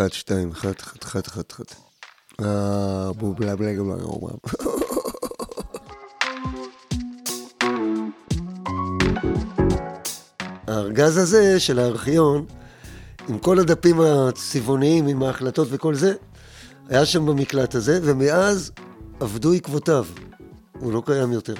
אחת, שתיים, אחת, אחת, אחת, אחת, אחת. אה, בובלה בלה בלה בלה. הארגז הזה של הארכיון, עם כל הדפים הצבעוניים, עם ההחלטות וכל זה, היה שם במקלט הזה, ומאז אבדו עקבותיו. הוא לא קיים יותר.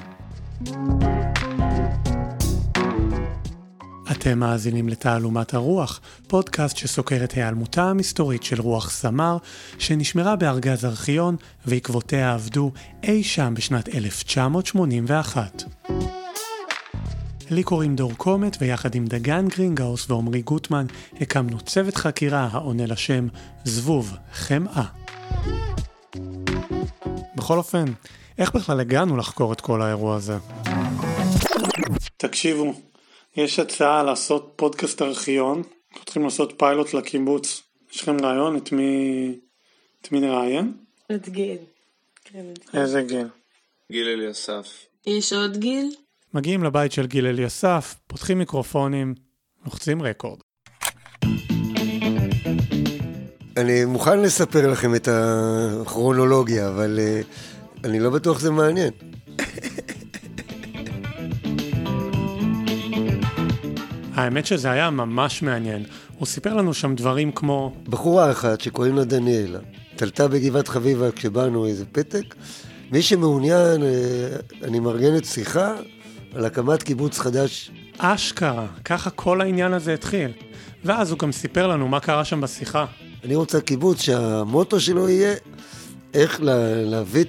אתם מאזינים לתעלומת הרוח, פודקאסט שסוקר את היעלמותה המסתורית של רוח סמר, שנשמרה בארגז ארכיון ועקבותיה אבדו אי שם בשנת 1981. לי קוראים דור קומט, ויחד עם דגן גרינגאוס ועמרי גוטמן הקמנו צוות חקירה העונה לשם זבוב חמאה. בכל אופן, איך בכלל הגענו לחקור את כל האירוע הזה? תקשיבו, יש הצעה לעשות פודקאסט ארכיון, אנחנו צריכים לעשות פיילוט לקיבוץ. יש לכם רעיון? את מי, את מי נראיין? את גיל. כן, איזה גיל? גיל אליסף. יש עוד גיל? מגיעים לבית של גיל אליסף, פותחים מיקרופונים, לוחצים רקורד. אני מוכן לספר לכם את הכרונולוגיה, אבל uh, אני לא בטוח שזה מעניין. האמת שזה היה ממש מעניין. הוא סיפר לנו שם דברים כמו... בחורה אחת שקוראים לה דניאלה, תלתה בגבעת חביבה כשבאנו איזה פתק. מי שמעוניין, אה, אני מארגנת שיחה על הקמת קיבוץ חדש. אשכרה, ככה כל העניין הזה התחיל. ואז הוא גם סיפר לנו מה קרה שם בשיחה. אני רוצה קיבוץ שהמוטו שלו יהיה איך לה, להביא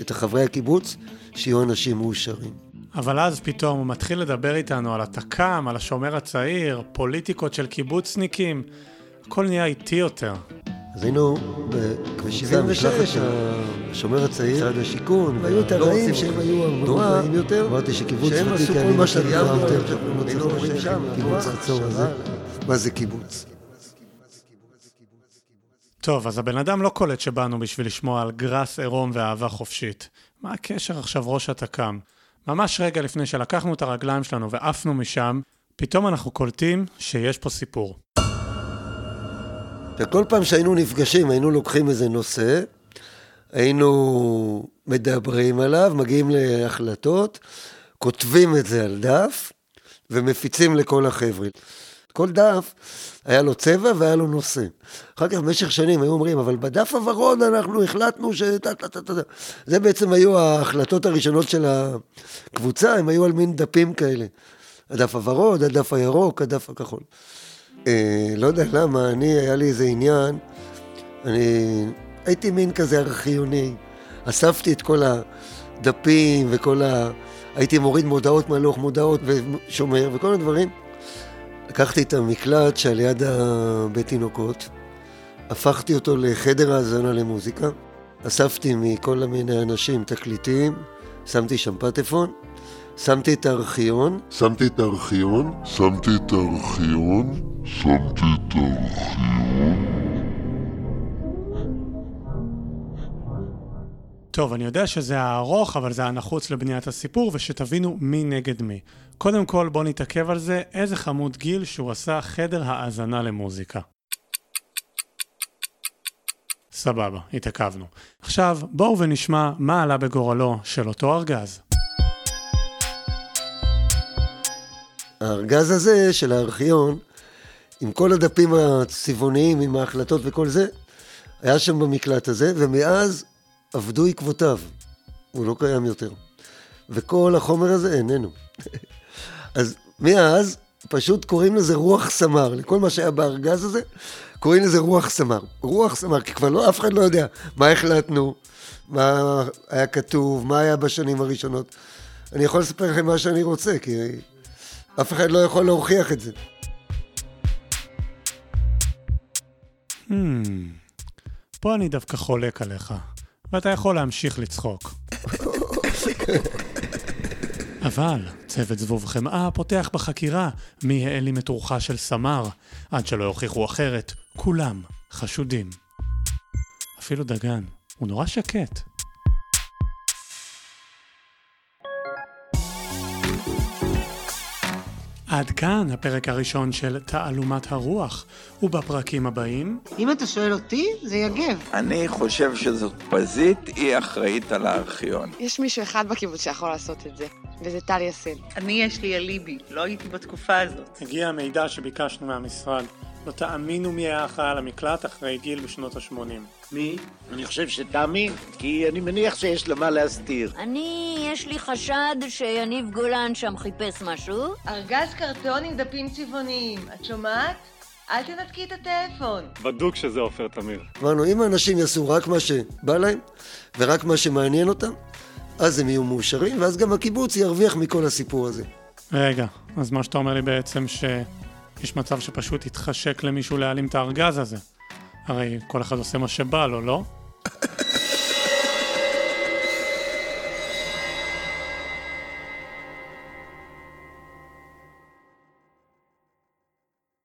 את, החברי הקיבוץ שיהיו אנשים מאושרים. אבל אז פתאום הוא מתחיל לדבר איתנו על התק"ם, על השומר הצעיר, פוליטיקות של קיבוצניקים. הכל נהיה איטי יותר. אז היינו בכביש 76, השומר הצעיר, משרד השיכון, והיו את הרעים שהם היו המוראים יותר. אמרתי שקיבוץ ותיק אני כבר יותר, קיבוץ חצור הזה. מה זה קיבוץ? טוב, אז הבן אדם לא קולט שבאנו בשביל לשמוע על גרס עירום ואהבה חופשית. מה הקשר עכשיו ראש התק"ם? ממש רגע לפני שלקחנו את הרגליים שלנו ועפנו משם, פתאום אנחנו קולטים שיש פה סיפור. וכל פעם שהיינו נפגשים, היינו לוקחים איזה נושא, היינו מדברים עליו, מגיעים להחלטות, כותבים את זה על דף, ומפיצים לכל החבר'ה. כל דף היה לו צבע והיה לו נושא. אחר כך במשך שנים היו אומרים, אבל בדף הוורוד אנחנו החלטנו ש... זה בעצם היו ההחלטות הראשונות של הקבוצה, הם היו על מין דפים כאלה. הדף הוורוד, הדף הירוק, הדף הכחול. אה, לא יודע למה, אני, היה לי איזה עניין, אני הייתי מין כזה ארכיוני, אספתי את כל הדפים וכל ה... הייתי מוריד מודעות מהלוך מודעות ושומר וכל הדברים. לקחתי את המקלט שעל יד הבית תינוקות, הפכתי אותו לחדר האזנה למוזיקה, אספתי מכל מיני אנשים תקליטים, שמתי שם פטפון, שמתי את הארכיון. שמתי את הארכיון. שמתי את הארכיון. שמתי את הארכיון. טוב, אני יודע שזה הארוך, אבל זה הנחוץ לבניית הסיפור, ושתבינו מי נגד מי. קודם כל, בואו נתעכב על זה, איזה חמוד גיל שהוא עשה חדר האזנה למוזיקה. סבבה, התעכבנו. עכשיו, בואו ונשמע מה עלה בגורלו של אותו ארגז. הארגז הזה של הארכיון, עם כל הדפים הצבעוניים, עם ההחלטות וכל זה, היה שם במקלט הזה, ומאז אבדו עקבותיו. הוא לא קיים יותר. וכל החומר הזה איננו. אז מאז פשוט קוראים לזה רוח סמר. לכל מה שהיה בארגז הזה, קוראים לזה רוח סמר. רוח סמר, כי כבר לא, אף אחד לא יודע מה החלטנו, מה היה כתוב, מה היה בשנים הראשונות. אני יכול לספר לכם מה שאני רוצה, כי אף אחד לא יכול להוכיח את זה. Hmm, פה אני דווקא חולק עליך, ואתה יכול להמשיך לצחוק. אבל צוות זבוב חמאה פותח בחקירה מי העלים את רוחה של סמר, עד שלא יוכיחו אחרת, כולם חשודים. אפילו דגן, הוא נורא שקט. עד כאן הפרק הראשון של תעלומת הרוח, ובפרקים הבאים... אם אתה שואל אותי, זה יגב. אני חושב שזאת פזית, היא אחראית על הארכיון. יש מישהו אחד בקיבוץ שיכול לעשות את זה, וזה טל יסין. אני יש לי אליבי, לא הייתי בתקופה הזאת. הגיע המידע שביקשנו מהמשרד. לא תאמינו מי היה אחראי על המקלט אחרי גיל בשנות ה-80. מי? אני חושב שתאמין, כי אני מניח שיש לו מה להסתיר. אני, יש לי חשד שיניב גולן שם חיפש משהו. ארגז קרטון עם דפים צבעוניים, את שומעת? אל תנתקי את הטלפון. בדוק שזה עופר תמיר. אמרנו, אם האנשים יעשו רק מה שבא להם, ורק מה שמעניין אותם, אז הם יהיו מאושרים, ואז גם הקיבוץ ירוויח מכל הסיפור הזה. רגע, אז מה שאתה אומר לי בעצם שיש מצב שפשוט יתחשק למישהו להעלים את הארגז הזה. הרי כל אחד עושה מה שבא לו, לא?